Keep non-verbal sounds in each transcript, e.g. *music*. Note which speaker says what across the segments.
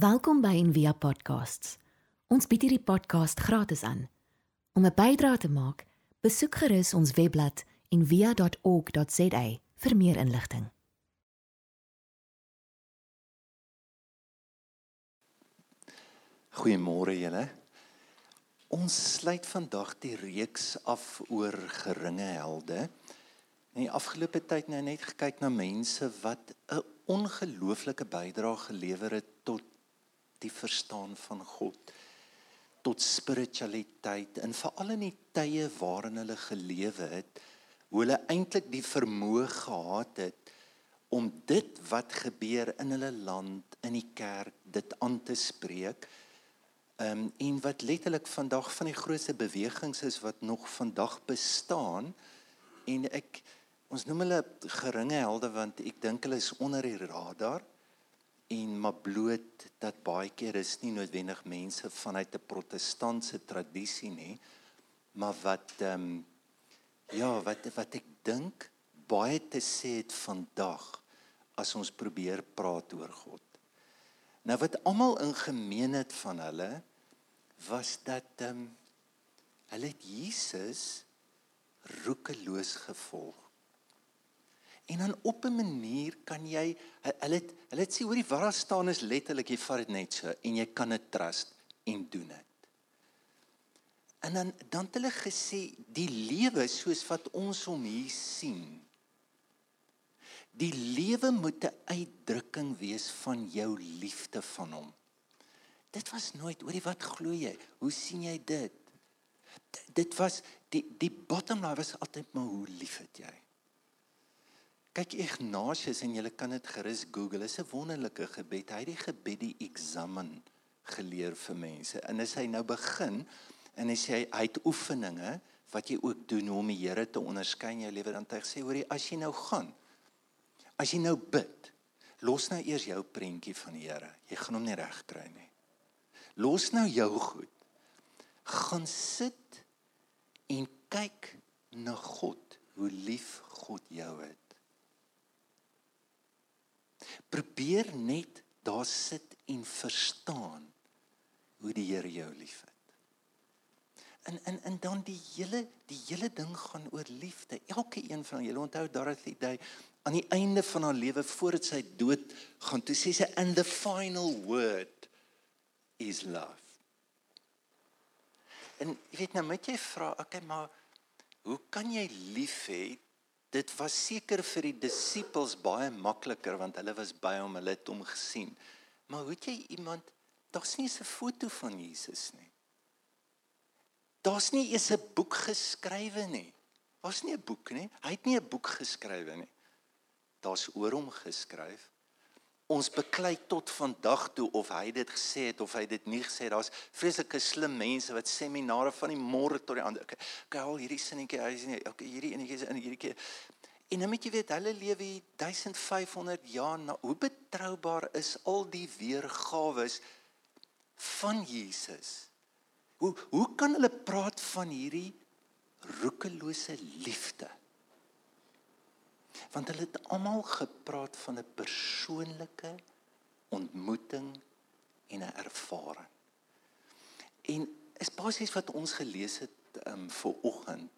Speaker 1: Welkom by Envia Podcasts. Ons bied hierdie podcast gratis aan. Om 'n bydrae te maak, besoek gerus ons webblad en via.org.za vir meer inligting.
Speaker 2: Goeiemôre julle. Ons sluit vandag die reeks af oor geringe helde. In die afgelope tyd nou net gekyk na mense wat 'n ongelooflike bydrae gelewer het die verstaan van God tot spiritualiteit en veral in die tye waarin hulle gelewe het hoe hulle eintlik die vermoë gehad het om dit wat gebeur in hulle land in die kerk dit aan te spreek. Um, en wat letterlik vandag van die grootste bewegings is wat nog vandag bestaan. En ek ons noem hulle geringe helde want ek dink hulle is onder die radar en maar bloot dat baie keer is nie noodwendig mense vanuit 'n protestantse tradisie nie maar wat ehm um, ja wat wat ek dink baie te sê het vandag as ons probeer praat oor God. Nou wat almal in gemeen het van hulle was dat ehm um, hulle het Jesus roekeloos gevolg. En dan op 'n manier kan jy hulle het, hulle het sê hoorie wat daar staan is letterlik jy vat dit net so en jy kan dit trust en doen dit. En dan dan het hulle gesê die lewe soos wat ons hom hier sien. Die lewe moet 'n uitdrukking wees van jou liefde van hom. Dit was nooit hoorie wat glo jy? Hoe sien jy dit? D dit was die die bottom line was altyd maar hoe lief het jy? Kyk Ignatius en jy kan dit gerus Google. Is 'n wonderlike gebed. Hy het die gebed die examen geleer vir mense. En as hy nou begin en hy sê hy het oefeninge wat jy ook doen om die Here te onderskei in jou lewe dan hy sê hoorie as jy nou gaan as jy nou bid los nou eers jou prentjie van die Here. Jy gaan hom nie reg kry nie. Los nou jou goed. Gaan sit en kyk na God, hoe lief God jou het. Probeer net daar sit en verstaan hoe die Here jou liefhet. En en en dan die hele die hele ding gaan oor liefde. Elke een van julle onthou Dorothy Day aan die einde van haar lewe voordat sy dood gaan toe sê sy and the final word is love. En jy weet nou moet jy vra, okay, maar hoe kan jy lief hê dit was seker vir die disippels baie makliker want hulle was by hom, hulle het hom gesien. Maar hoe het jy iemand daar's nie 'n foto van Jesus nie. Daar's nie eens 'n boek geskrywe nie. Daar's nie 'n boek nie. Hy het nie 'n boek geskrywe nie. Daar's oor hom geskryf ons beklei tot vandag toe of hy dit gesê het of hy dit nie gesê het. Daar's vreeslike slim mense wat seminare van die môre tot die ander. Okay, okay al hierdie sinnetjie, hy sê okay, hierdie enetjie is in hierdie keer. En nou moet jy weet, hulle lewe 1500 jaar na hoe betroubaar is al die weergawe van Jesus? Hoe hoe kan hulle praat van hierdie roekelose liefde? Want hulle het almal gepraat van 'n persoonlike ontmoeting en 'n ervaring. En is basies wat ons gelees het um, vir oggend.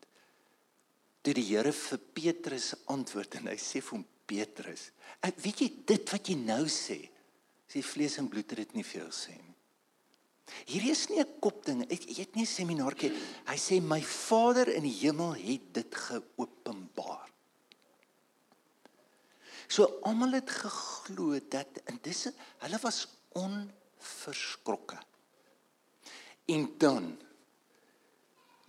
Speaker 2: Toe die Here vir Petrus antwoord en hy sê vir hom Petrus, ek weet jy dit wat jy nou sê, sê vlees en bloed het dit nie vir jou sê nie. Hierdie is nie 'n kopding. Jy het nie 'n seminaartjie. Hy sê my Vader in die hemel het dit geopenbaar. So almal het geglo dat en dis hulle was onverskrokke. En dan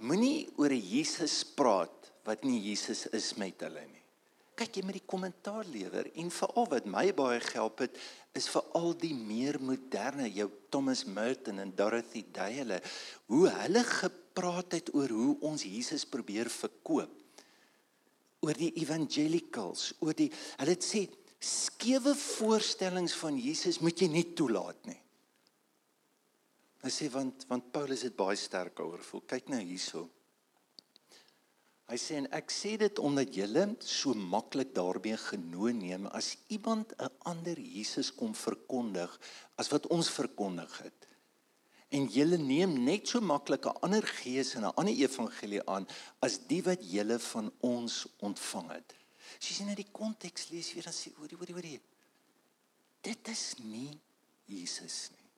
Speaker 2: moenie oor Jesus praat wat nie Jesus is met hulle nie. Kyk jy met die kommentaar lewer en veral wat my baie gehelp het is veral die meer moderne jou Thomas Merton en Dorothy Day hulle hoe hulle gepraat het oor hoe ons Jesus probeer verkoop oor die evangelicals, oor die hulle sê skewe voorstellings van Jesus moet jy nie toelaat nie. Hy sê want want Paulus het baie sterk oor voel. Kyk nou hierso. Hy sê en ek sê dit omdat julle so maklik daarmee genoeg neem as iemand 'n ander Jesus kom verkondig as wat ons verkondig het. En julle neem net so maklik 'n ander gees en 'n ander evangelie aan as die wat julle van ons ontvang het. As jy sien na die konteks lees weer dan sê hoorie hoorie hoorie. Dit is nie Jesus nie.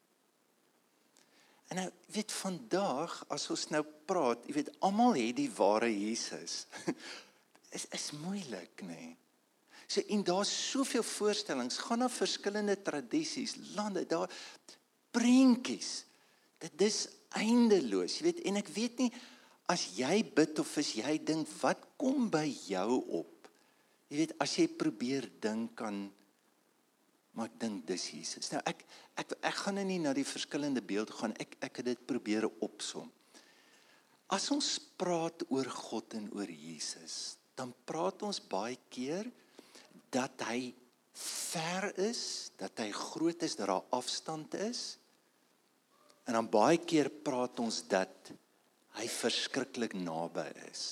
Speaker 2: En nou weet vandag as ons nou praat, jy weet almal het die ware Jesus. *laughs* is is moeilik, nê? So en daar's soveel voorstellings, gaan na verskillende tradisies, lande, daar prentjies. Dit is eindeloos, jy weet en ek weet nie as jy bid of as jy dink wat kom by jou op. Jy weet as jy probeer dink aan maar ek dink dis Jesus. Nou ek ek ek gaan nou nie na die verskillende beelde gaan. Ek ek het dit probeer opsom. As ons praat oor God en oor Jesus, dan praat ons baie keer dat hy ver is, dat hy groot is, dat daar afstand is. En dan baie keer praat ons dat hy verskriklik naby is.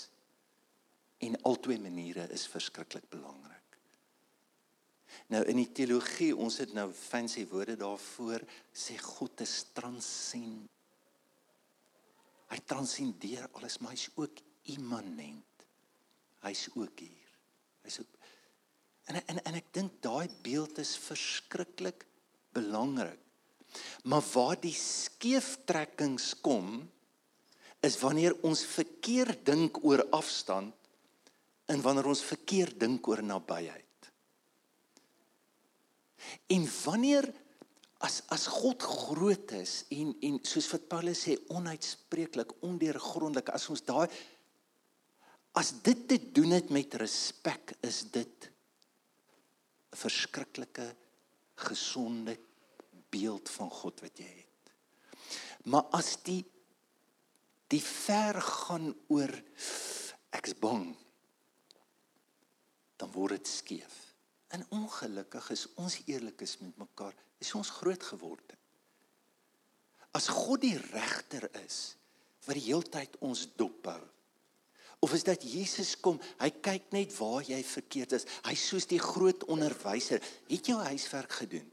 Speaker 2: En albei maniere is verskriklik belangrik. Nou in die teologie, ons het nou fancy woorde daarvoor, sê God is transcend. Hy transcendeer alles, maar hy's ook immanent. Hy's ook hier. Hy's ook En en en ek dink daai beeld is verskriklik belangrik. Maar waar die skeeftrekkings kom is wanneer ons verkeerd dink oor afstand en wanneer ons verkeerd dink oor nabyheid. En wanneer as as God groot is en en soos wat Paulus sê onuitspreeklik, ondeurgrondelik, as ons daai as dit te doen het met respek, is dit 'n verskriklike gesonde beeld van God wat jy het. Maar as die die ver gaan oor ek's bang dan word dit skeef. En ongelukkig is ons eerlik is met mekaar, is ons groot geword. As God die regter is wat die heeltyd ons dophou. Of is dit Jesus kom, hy kyk net waar jy verkeerd is. Hy soos die groot onderwyser, het jou huiswerk gedoen.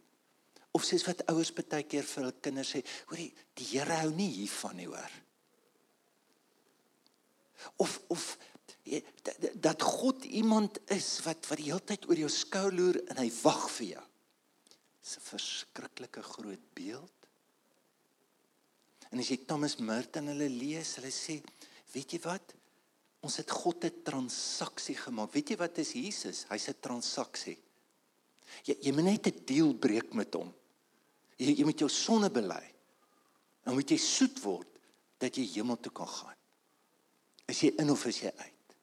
Speaker 2: Of soos wat ouers baie keer vir hul kinders sê, hoorie, die Here hou nie hiervan nie, hoor. Of of dat God iemand is wat wat die hele tyd oor jou skouer loer en hy wag vir jou. Dis 'n verskriklike groot beeld. En as jy Thomas Merton hulle lees, hulle sê, weet jy wat? Ons het God 'n transaksie gemaak. Weet jy wat is Jesus? Hy's 'n transaksie. Jy jy moet net 'n deal breek met hom. Jy jy moet jou sonde bely. Dan moet jy soet word dat jy hemel toe kan gaan. Is jy in of is jy uit?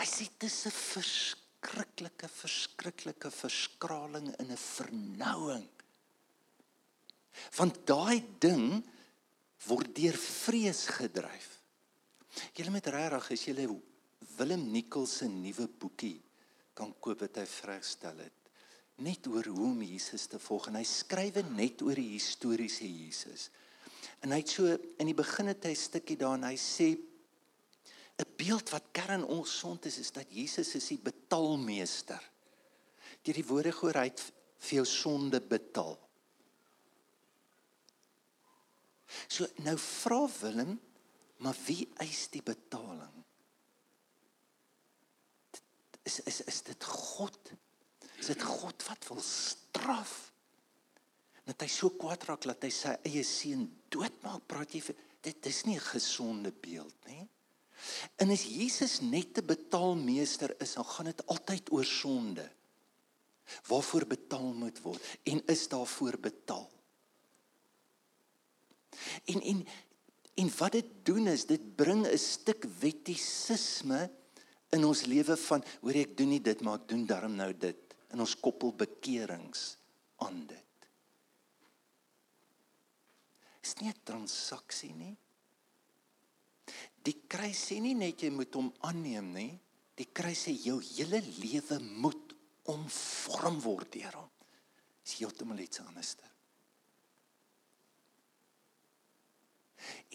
Speaker 2: Hy sê dis 'n verskriklike verskriklike verskraling in 'n vernouing. Want daai ding word deur vrees gedryf. Julle met regtig as julle Willem Nichols se nuwe boekie kan koop wat hy vrygestel het net oor hoe om Jesus te volg en hy skrywe net oor die historiese Jesus. En hy het so in die begin het hy 'n stukkie daar en hy sê 'n beeld wat kern ongezond is is dat Jesus is die betaalmeester. Deur die woorde gehoor hy het vir jou sonde betaal. So nou vra Willem, maar wie eis die betaling? Is is is dit God? Is dit God wat wil straf? Dat hy so kwaad raak dat hy sy eie seun doodmaak, praat jy vir dit is nie 'n gesonde beeld nie. En as Jesus net 'n betaalmeester is, dan gaan dit altyd oor sonde. Waarvoor betaal moet word en is daarvoor betaal. En en en wat dit doen is dit bring 'n stuk wettisisme in ons lewe van hoor ek doen nie dit maar ek doen darm nou dit in ons koppel bekerings aan dit. Is nie 'n transaksie nie. Die kruis sê nie net jy moet hom aanneem nie. Die kruis sê jou hele lewe moet omvorm word deur hom. Dis heeltemal iets anders.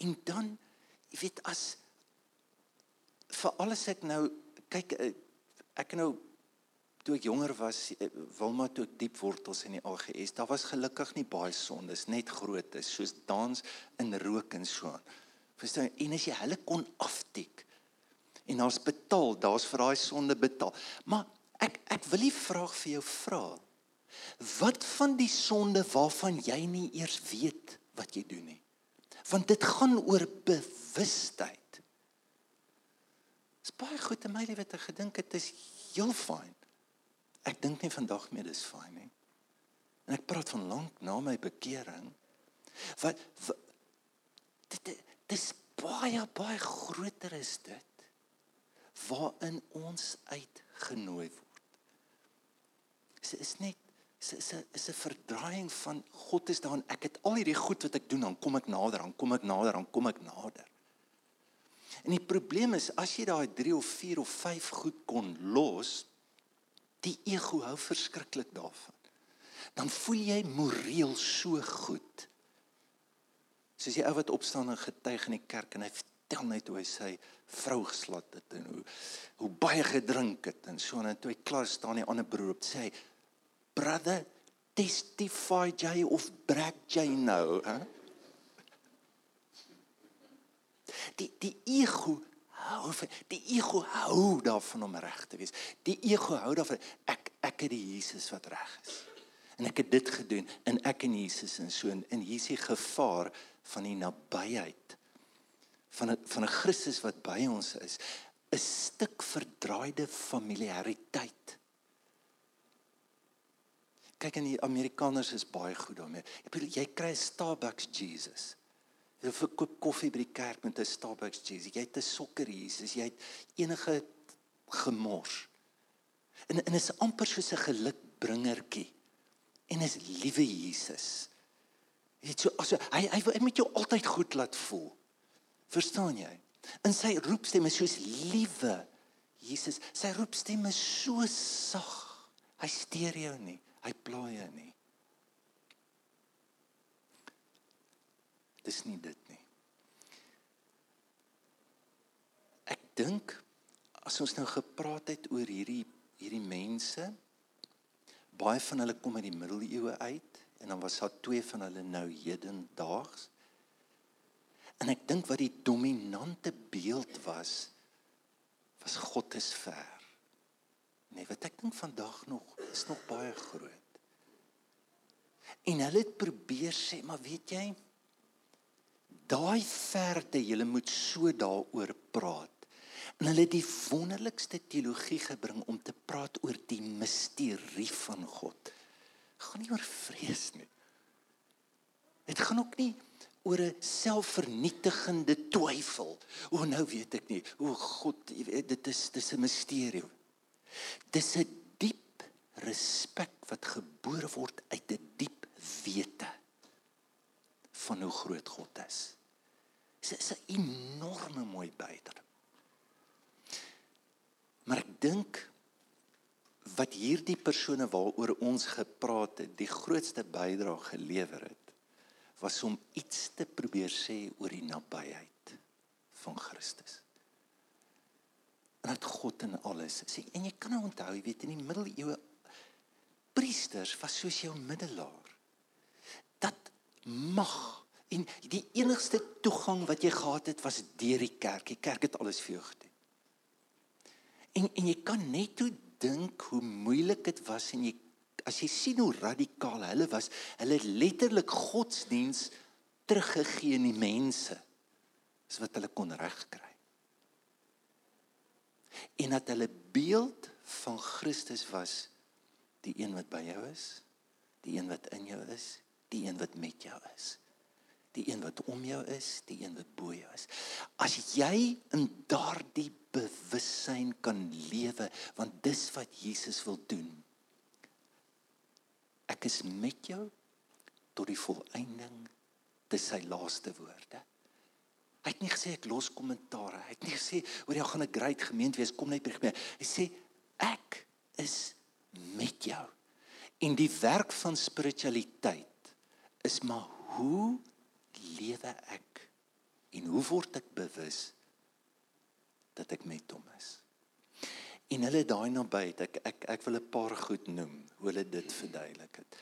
Speaker 2: En dan jy weet as vir alles ek nou kyk eh, ek nou toe ek jonger was eh, Wilma toe ek diep wortels in die AGS daar was gelukkig nie baie sondes net grootes soos dans in rook en so aan. Verstaan en as jy hulle kon aftik en daar's betaal daar's vir daai sonde betaal. Maar ek ek wil die vraag vir jou vra. Wat van die sonde waarvan jy nie eers weet wat jy doen nie? Want dit gaan oor bewustheid. Dis baie goed in my lewe te gedink dit is heel fyn. Ek dink nie vandag meer dis fyn nie. En ek praat van lank na my bekering. Wat, wat dit dis baie baie groter is dit waarin ons uitgenooi word. Dit is net is 'n is 'n verdraaiing van God is daar en ek het al hierdie goed wat ek doen dan kom ek nader dan kom ek nader dan kom ek nader. En die probleem is as jy daai 3 of 4 of 5 goed kon los, die ego hou verskriklik daarvan. Dan voel jy moreel so goed. Soos die ou wat opstaan en getuig in die kerk en hy vertel net hoe hy sy vrou geslat het en hoe hoe baie gedrink het en so en toe hy klaar staan die ander broer op sê brother testify jy of brag jy nou hè Die die ego hou van die ego hou daarvan om reg te wees. Die ego hou daarvan ek ek het die Jesus wat reg is. En ek het dit gedoen en ek en Jesus en so in hierdie gevaar van die nabyheid van 'n van 'n Christus wat by ons is, 'n stuk verdraaide familiariteit. Kyk en die Amerikaners is baie goed daarmee. Ek bedoel jy kry Starbucks Jesus. Jy verkoop koffie by die kerk met 'n Starbucks cheese. Jy het 'n sokker Jesus, jy het enige gemors. En en is amper soos 'n gelukbringertjie. En is liewe Jesus. Jy weet so as hy hy wil met jou altyd goed laat voel. Verstaan jy? In sy roepstem is soos liewe Jesus. Sy roepstem is so sag. Hy steur jou nie. Hy pla jou nie. Dis nie dit nie. Ek dink as ons nou gepraat het oor hierdie hierdie mense baie van hulle kom uit die middeleeue uit en dan was daar twee van hulle nou hedendaags. En ek dink wat die dominante beeld was was God is ver. Nee, wat ek dink vandag nog is nog baie groot. En hulle het probeer sê, maar weet jy, daai verte jy moet so daaroor praat. En hulle het die wonderlikste teologie gebring om te praat oor die misterie van God. Gaan nie oor vrees nie. Dit gaan ook nie oor 'n selfvernietigende twyfel. O nou weet ek nie. O God, jy weet dit is dis 'n misterie. Dis 'n diep respek wat gebore word uit 'n diep wete van hoe groot God is. Dit is 'n enorme mooi bydrae. Maar ek dink wat hierdie persone waaroor ons gepraat het, die grootste bydrae gelewer het, was om iets te probeer sê oor die nabyheid van Christus. En dat God in alles is. En jy kan nou onthou, jy weet in die middeleeue priesters was soos jou middelaar. Dat mag En die enigste toegang wat jy gehad het was deur die kerk. Die kerk het alles vir jou gedoen. En en jy kan net toe dink hoe moeilik dit was en jy as jy sien hoe radikaal hulle was, hulle het letterlik godsdiens teruggegee aan die mense. Dis wat hulle kon regkry. En dat hulle beeld van Christus was die een wat by jou is, die een wat in jou is, die een wat met jou is die een wat om jou is, die een wat bo jou is. As jy in daardie bewussyn kan lewe, want dis wat Jesus wil doen. Ek is met jou tot die volëinding dis sy laaste woorde. Hy het nie gesê ek los kommentare. Hy het nie gesê oor jy gaan 'n great gemeente wees, kom net by my. Hy sê ek is met jou. En die werk van spiritualiteit is maar hoe lewe ek en hoe word ek bewus dat ek met hom is. En hulle daai nabyheid, ek ek ek wil 'n paar goed noem hoe hulle dit verduidelik het.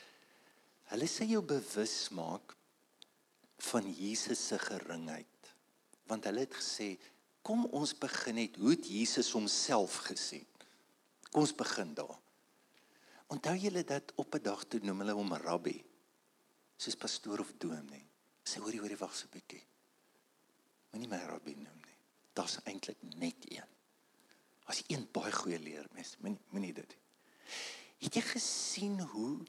Speaker 2: Hulle sê jou bewus maak van Jesus se geringheid. Want hulle het gesê, kom ons begin net hoe het Jesus homself gesien? Kom ons begin daar. Onthou julle dat op 'n dag toe noem hulle hom rabbi. Soos pastoor of dominee. Sê hoorie hoorie wag so 'n bietjie. Moenie my rabbi noem nie. Daar's eintlik net een. As een baie goeie leermes, moenie moenie dit. Het jy gesien hoe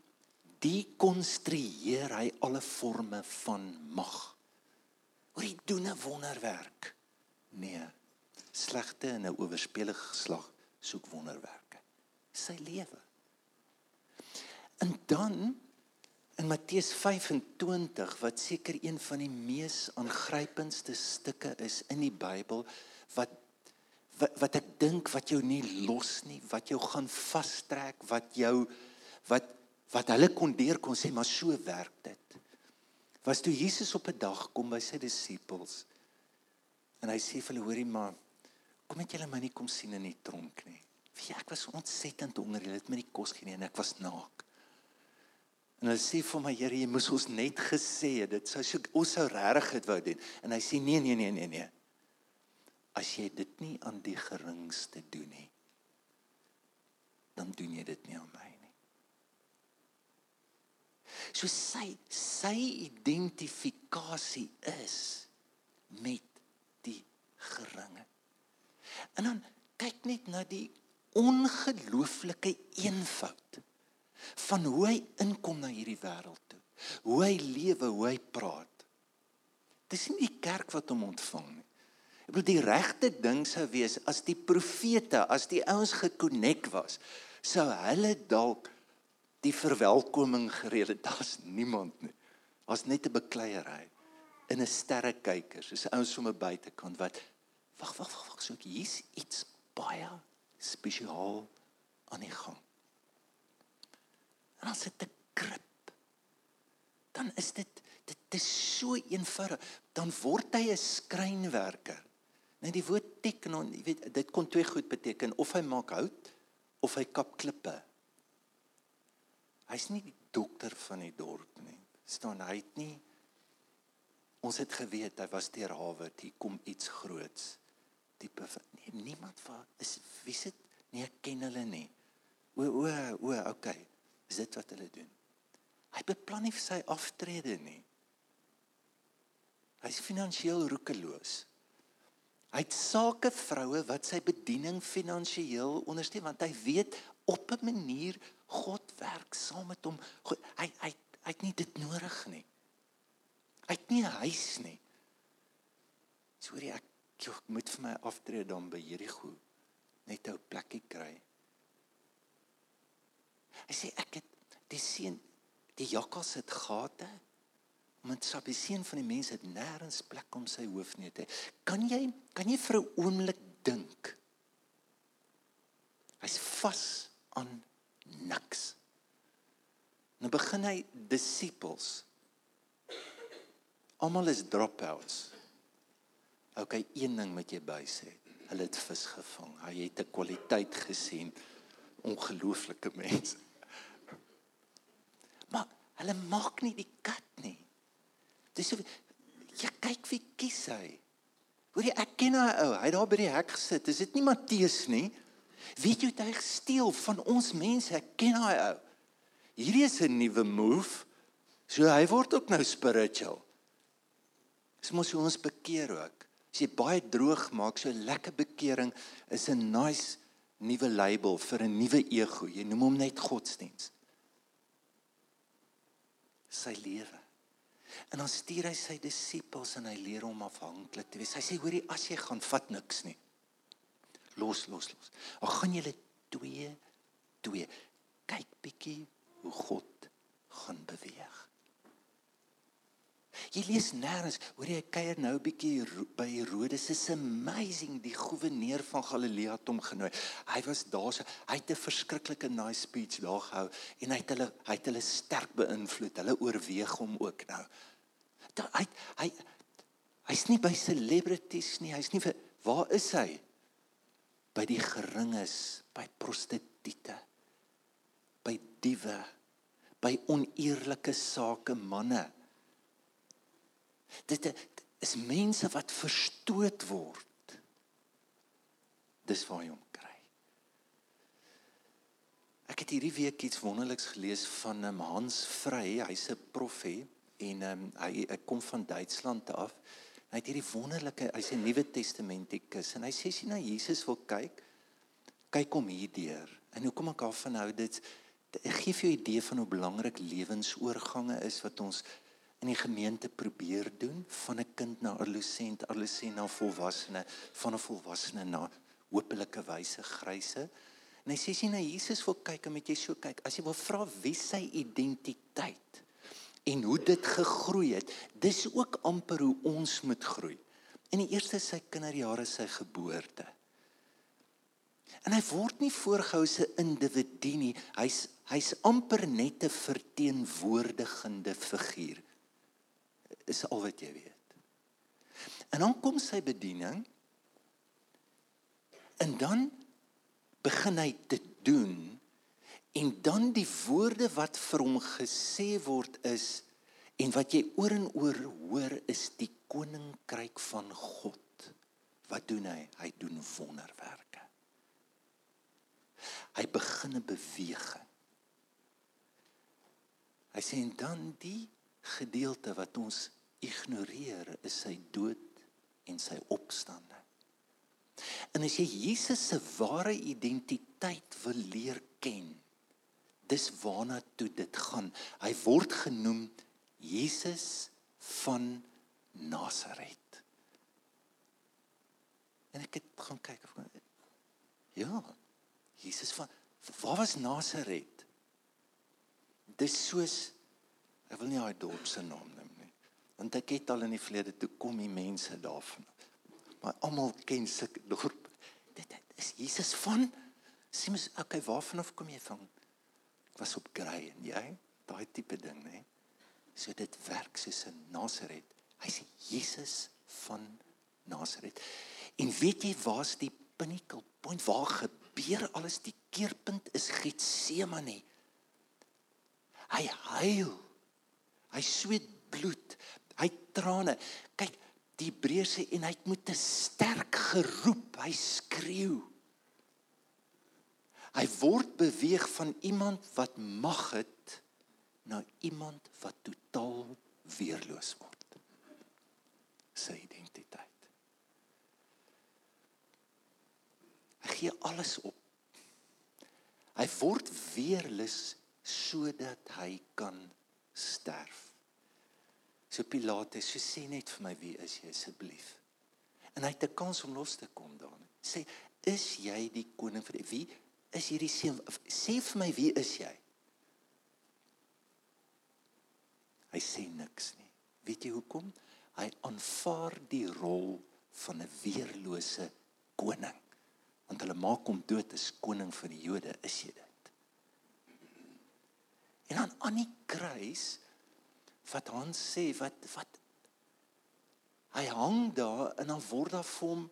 Speaker 2: die konstrueer hy alle forme van mag? Hoe hy doen 'n wonderwerk. Nee. Slegte en 'n oorspelige geslag soek wonderwerke. Sy lewe. En dan in Matteus 25 wat seker een van die mees aangrypendste stukke is in die Bybel wat wat, wat ek dink wat jou nie los nie, wat jou gaan vastrek, wat jou wat wat hulle kon deur kon sê maar so werk dit. Was toe Jesus op 'n dag kom by sy disippels en hy sê vir hulle hoorie maar kom het julle my nie kom sien in die tronk nie. Jy ek was ontsettend honger, julle het my nie kos gegee nie en ek was naak. En hulle sê vir my Here, jy moes ons net gesê het. Dit sou so ons sou regtig dit wou doen. En hy sê nee nee nee nee nee. As jy dit nie aan die geringste doen nie, dan doen jy dit nie aan my nie. So sy sy identifikasie is met die geringe. En dan kyk net na die ongelooflike eenvoud van hoe hy inkom na hierdie wêreld toe. Hoe hy lewe, hoe hy praat. Dis nie die kerk wat hom ontvang nie. Ek bedoel die regte ding sou wees as die profete, as die ouens gekonnek was, sou hulle dalk die verwelkoming gereël het. *laughs* Daar's niemand nie. Daar's net 'n bekleierery in 'n sterrekyker, soos ouens sommer buitekant wat wag, wag, wag, wag, so hier's iets baie spesiaal aan die gang en as dit 'n krip dan is dit dit is so eenvoudig. Dan word hy 'n skrynwerker. Net die woord teknon jy weet dit kon twee goed beteken. Of hy maak hout of hy kap klippe. Hy's nie die dokter van die dorp nie. Staan hy het nie ons het geweet hy was deur hawe hier kom iets groots. Van nee, niemand van is wie sit nee ek ken hulle nie. O o o okay Is dit wat hulle doen? Hy beplan nie vir sy aftrede nie. Hy's finansiëel roekeloos. Hy het sake vroue wat sy bediening finansiëel ondersteun want hy weet op 'n manier God werk saam met hom. God, hy hy hy het nie dit nodig nie. Hy het nie 'n huis nie. Sorry ek ek moet vir my aftrede dan by Jerigo net 'n plekkie kry. Hy sê ek het die seun die jakkals het gate want sy die seun van die mense het nêrens plek om sy hoof neer te kan jy kan jy vir 'n oomblik dink hy's vas aan niks. Nou begin hy disippels. Almal is dropouts. Okay een ding moet jy by sê. Hulle het vis gevang. Hy het 'n kwaliteit gesien. Ongelooflike mense Hulle maak nie die kat nie. Dis so jy kyk wie kies hy. Hoor jy ek ken daai ou, hy daar by die hek gesit. Is dit nie Matteus nie? Weet jy hy gesteel van ons mense? Ek ken daai ou. Hierdie is 'n nuwe move. So hy word ook nou spiritual. Dis mos hoe ons bekeer ook. As jy baie droog maak, so lekker bekering is 'n nice nuwe label vir 'n nuwe ego. Jy noem hom net godsdienst sy lewe. En dan stuur hy sy disippels en hy leer hom afhanklik te wees. Hy sê hoorie as jy gaan vat niks nie. Los los los. Ag gaan julle twee twee kyk bietjie hoe God gaan beweeg. Jy lees nêrens, hoor jy kuier nou 'n bietjie by Herodes. It's amazing die goewerneur van Galilea het hom genooi. Hy was daar so, hy het 'n verskriklike nice speech daar gehou en hy het hulle hy het hulle sterk beïnvloed. Hulle oorweeg hom ook nou. Da, hy hy hy's nie by celebrities nie. Hy's nie vir waar is hy? by die geringes, by prostituie, by diewe, by oneerlike sake manne. Dit is mense wat verstoot word. Dis waar jy hom kry. Ek het hierdie week iets wonderliks gelees van um, Hans Vrey, hy's 'n prof hè en um, hy, hy kom van Duitsland af. Hy het hierdie wonderlike, hy's 'n Nuwe Testamentikus en hy sê as jy na Jesus wil kyk, kyk hom hierdeur. En hoekom ek daarvan hou dit ek gee vir jou 'n idee van hoe belangrik lewensoorgange is wat ons in die gemeente probeer doen van 'n kind na adolescent, adolescent na volwassene, van 'n volwassene na hopelike wyse gryse. En hy sê as jy na Jesus wil kyk, dan moet jy so kyk. As jy wil vra wie sy identiteit en hoe dit gegroei het, dis ook amper hoe ons moet groei. In die eerste sy kinderjare sy geboorte. En hy word nie voorgehou 'n individu nie. Hy's hy's amper net 'n verteenwoordigende figuur is al wat jy weet. En dan kom sy bediening en dan begin hy te doen en dan die woorde wat vir hom gesê word is en wat jy oor en oor hoor is die koninkryk van God. Wat doen hy? Hy doen wonderwerke. Hy begin 'n beweging. Hy sê en dan die gedeelte wat ons ignoreer is sy dood en sy opstanding. En as jy Jesus se ware identiteit wil leer ken, dis waarna toe dit gaan. Hy word genoem Jesus van Nasaret. En ek het gaan kyk of ja, Jesus van waar was Nasaret? Dis soos ek wil nie daai dorp se naam noem want ek het al in die verlede toe kom die mense daarvan. Maar almal ken sulke dorp. Dit is Jesus van Simus, okay, waarvan af kom jy van? Was op Grey en jy, daai tipe ding, né? So dit werk soos in Nasaret. Hy's Jesus van Nasaret. En weet jy waar's die pinnacle point waar gebeur alles die keerpunt is Getsemane. Hy huil. Hy sweet bloed. Hy trane. Kyk, die Hebreërs sê en hy het met 'n sterk geroep, hy skreeu. Hy word beweeg van iemand wat mag het na iemand wat totaal weerloos word. Sy identiteit. Hy gee alles op. Hy word weerloos sodat hy kan sterf. So Pilatus, so sê net vir my wie is jy asseblief? En hy het 'n kans om los te kom daarin. Sê, is jy die koning vir wie is hierdie seun? Sê vir my wie is jy? Hy sê niks nie. Weet jy hoekom? Hy aanvaar die rol van 'n weerlose koning. Want hulle maak hom dood as koning van die Jode, is jy dit? En dan aan die kruis wat Hans sê wat wat hy hang daar en dan word daar vir hom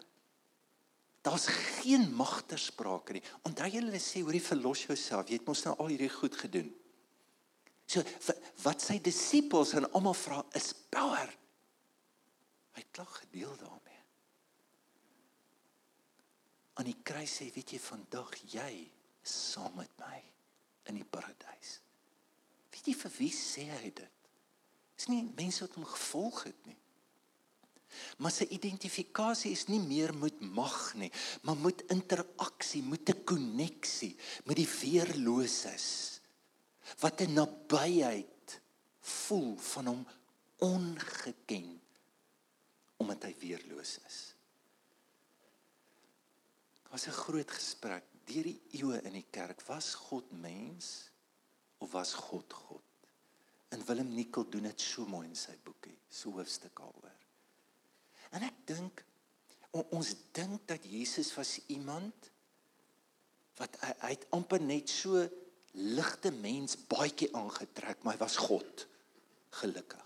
Speaker 2: daar's geen magtersprake nie. Onthou jy hulle sê hoor jy verlos jouself. Jy het mos nou al hierdie goed gedoen. So wat sy disippels en almal vra is power. Hy klaar gedeel daarmee. Aan die kruis sê weet jy vandag jy saam met my in die paradys. Weet jy vir wie sê hy dit? Dis nie mense wat hom gevolg het nie. Maar sy identifikasie is nie meer met mag nie, maar met interaksie, met 'n koneksie met die weerloses wat 'n nabyheid voel van hom ongeken omdat hy weerloos is. Was 'n groot gesprek deur die eeue in die kerk, was God mens of was God God? En Willem Nicol doen dit so mooi in sy boekie, so hoofstuk alweer. En ek dink ons dink dat Jesus was iemand wat hy, hy het amper net so ligte mens baadjie aangetrek, maar hy was God. Gelukkig.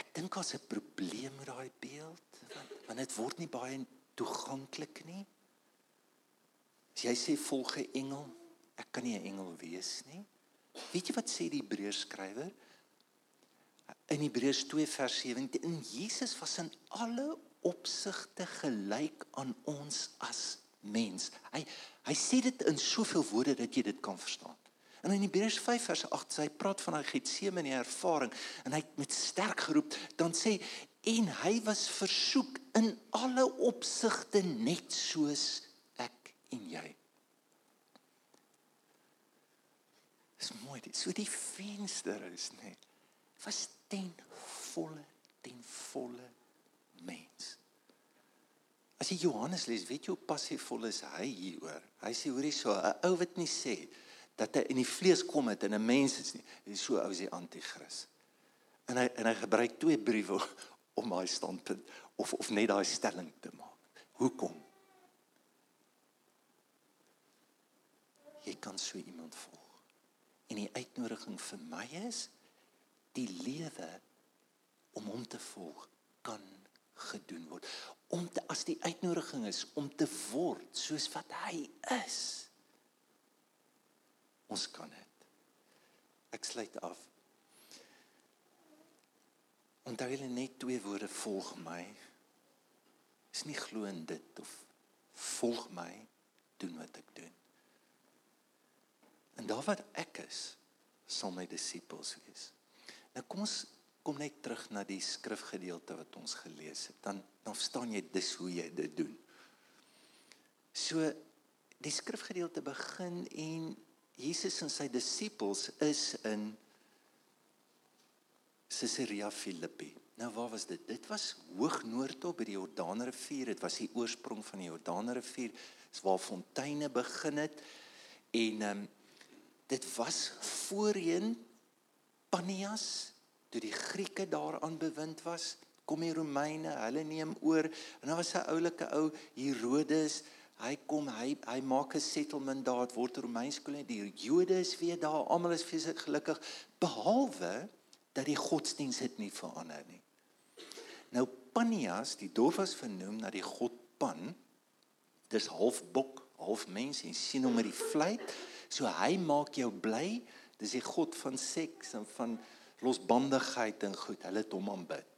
Speaker 2: Ek dink daar's 'n probleem met daai beeld want want dit word nie baie toeganklik nie. As jy sê volge engel, ek kan nie 'n engel wees nie. Weet jy wat sê die Hebreërs skrywer? In Hebreërs 2 vers 17, in Jesus was in alle opsigte gelyk aan ons as mens. Hy hy sê dit in soveel woorde dat jy dit kan verstaan. En in Hebreërs 5 vers 8 sê hy praat van hy Getsemane ervaring en hy het met sterk geroep dan sê en hy was versoek in alle opsigte net soos en jy. Dis mooi dit. So die venster is nê. Was ten volle ten volle mens. As jy Johannes lees, weet jy hoe passievol is hy hieroor? Hy sê hoorie so, 'n ou wat nie sê dat hy in die vlees kom het en 'n mens is nie. Hy is so ou as die anti-kris. En hy en hy gebruik twee briewe *laughs* om daai standpunt of of net daai stelling te maak. Hoekom? Jy kan so iemand volg. En die uitnodiging vir my is die lewe om hom te volg kan gedoen word. Om te as die uitnodiging is om te word soos wat hy is. Ons kan dit. Ek sluit af. Onthou julle net twee woorde volg my. Is nie glo in dit of volg my doen wat ek doen. En daar wat ek is, sal my disippels wees. Nou kom ons kom net terug na die skrifgedeelte wat ons gelees het. Dan dan verstaan jy dis hoe jy dit doen. So die skrifgedeelte begin en Jesus en sy disippels is in Caesarea Philippi. Nou waar was dit? Dit was hoog noordop by die Jordaanrivier. Dit was die oorsprong van die Jordaanrivier. Dis waar fonteine begin het. En ehm um, dit was voorheen Panias toe die Grieke daaraan bewind was. Kom die Romeine, hulle neem oor. En dan was 'n oulike ou Herodes. Hy kom hy hy maak 'n settlement daar. Word Romeins kolonie. Die Jode is weer daar. Almal is feeslik gelukkig. Behalwe dat die godsdiens het nie verander nie. Nou Panias die dorp was vernoem na die god Pan. Dis half bok half mens. En sien hom met die vlei so hy maak jou bly dis die god van seks en van losbandigheid en goed hulle het hom aanbid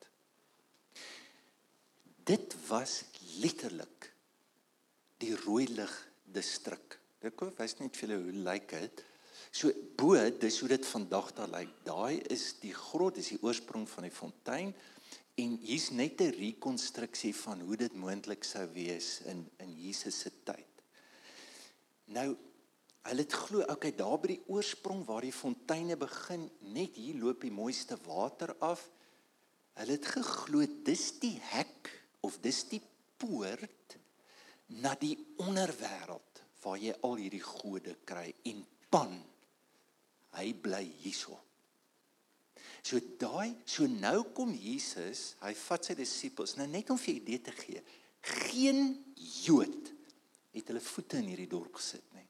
Speaker 2: dit was letterlik die rooi lig distrik. Ek koop wys net vir julle hoe lyk dit. So bo, dis hoe dit vandag daar lyk. Daai is die grot, dis die oorsprong van die fontein en hier's net 'n rekonstruksie van hoe dit moontlik sou wees in in Jesus se tyd. Nou hulle het glo, okay, daar by die oorsprong waar die fonteine begin, net hier loop die mooiste water af. Hulle het geglo dis die hek of dis die poort na die onderwêreld waar jy al hierdie gode kry en pan hy bly hierso. So daai so nou kom Jesus, hy vat sy disippels nou net om vir 'n idee te gee. Geen Jood het hulle voete in hierdie dorp gesit nie.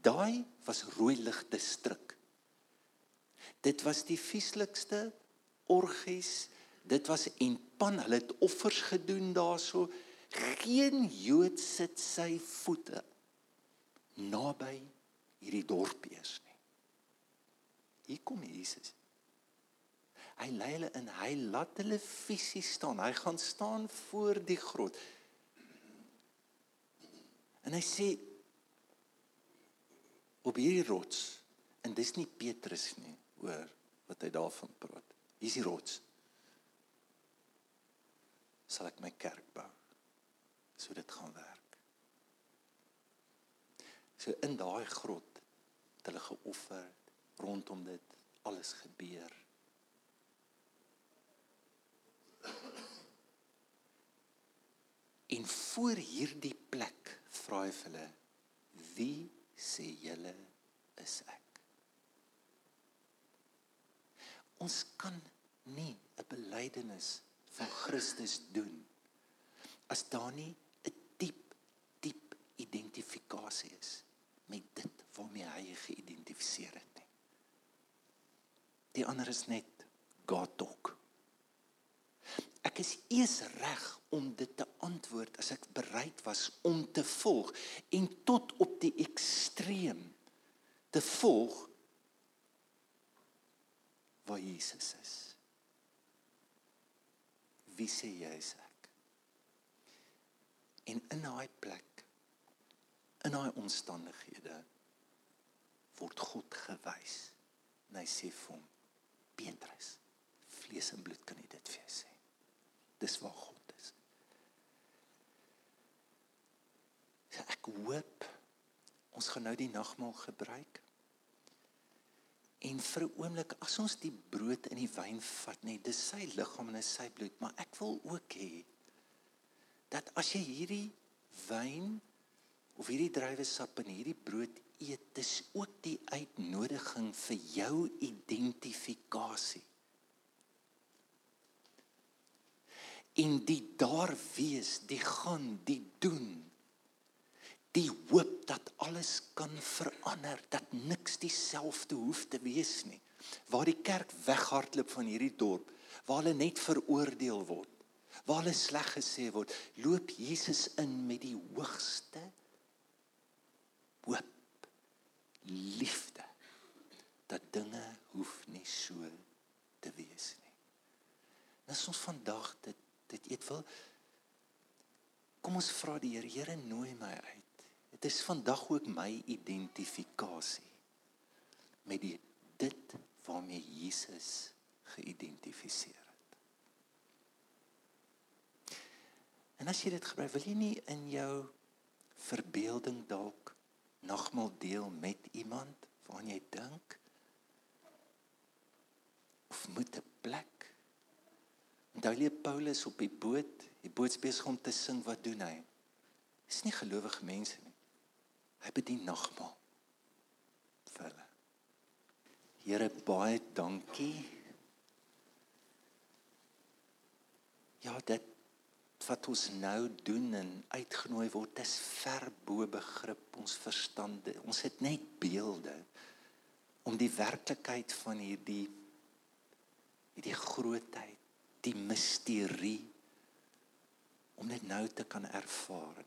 Speaker 2: Daai was rooi lig distrik. Dit was die vieslikste orgies. Dit was en pan, hulle het offers gedoen daarso geen Jood sit sy voete naby hierdie dorp eers nie. Hier kom Jesus. Hy lei hulle in, hy laat hulle fisies staan. Hy gaan staan voor die grot. En hy sê op hierdie rots en dis nie Petrus nie, hoor wat hy daarvan praat. Hier's die rots. Sal ek my kerk bou? so dit gaan werk. So in daai grot het hulle geoffer rondom dit alles gebeur. En voor hierdie plek vra hy vir hulle: "Wie sê julle is ek?" Ons kan nie 'n belydenis van Christus doen as daar nie identifikasie is met dit waarmee hy geïdentifiseer het nie. Die ander is net God talk. Ek is eers reg om dit te antwoord as ek bereid was om te volg en tot op die ekstreem te volg waar Jesus is. Wie sê jy is ek? En in daai plek in daai omstandighede word God gewys. En hy sê vir hom: "Petrus, vlees en bloed kan nie dit vir jou sê. Dis waar God is." Ek hoop ons gaan nou die nagmaal gebruik. En vir 'n oomblik as ons die brood en die wyn vat, nê, dis sy liggaam en sy bloed, maar ek wil ook hê dat as jy hierdie wyn of hierdie druiwesap en hierdie brood eet, dis ook die uitnodiging vir jou identifikasie. In die daar wees, die gaan, die doen. Die hoop dat alles kan verander, dat niks dieselfde hoef te wees nie. Waar die kerk weghardloop van hierdie dorp, waar hulle net veroordeel word, waar hulle sleg gesê word, loop Jesus in met die hoogste hoop liefde dat dinge hoef nie so te wees nie. Dis ons vandag dit dit eet wil kom ons vra die Here, Here nooi my uit. Dit is vandag ook my identifikasie met die dit waarmee Jesus geïdentifiseer het. En as jy dit gebruik, wil jy nie in jou verbeelding dalk nagmaal deel met iemand waaraan jy dink of moet 'n plek onthou jy Paulus op die boot? Die boot besig om te sing wat doen hy? Is nie gelowige mense nie. Hy bedien nagmaal vir hulle. Here baie dankie. Ja dit wat ons nou doen en uitgenooi word is ver bo begrip ons verstande. Ons het net beelde om die werklikheid van hierdie hierdie grootheid, die misterie om dit nou te kan ervaar.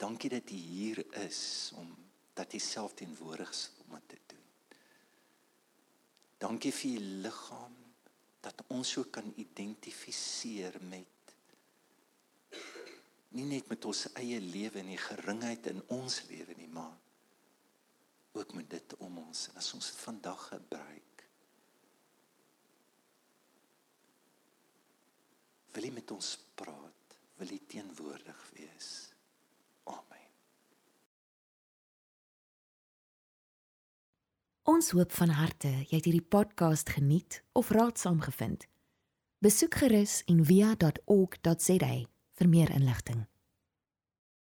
Speaker 2: Dankie dat U hier is om dat U self teenwoordig is om dit te doen. Dankie vir U liggaam dat ons so kan identifiseer met nie net met ons eie lewe en die geringheid in ons lewe nie, maar ook met dit om ons en as ons dit vandag gebruik. Wil jy met ons praat? Wil jy teenwoordig wees? Amen.
Speaker 1: Ons hoop van harte jy het hierdie podcast geniet of raadsaam gevind. Besoek gerus en via.ok.za vir meer inligting.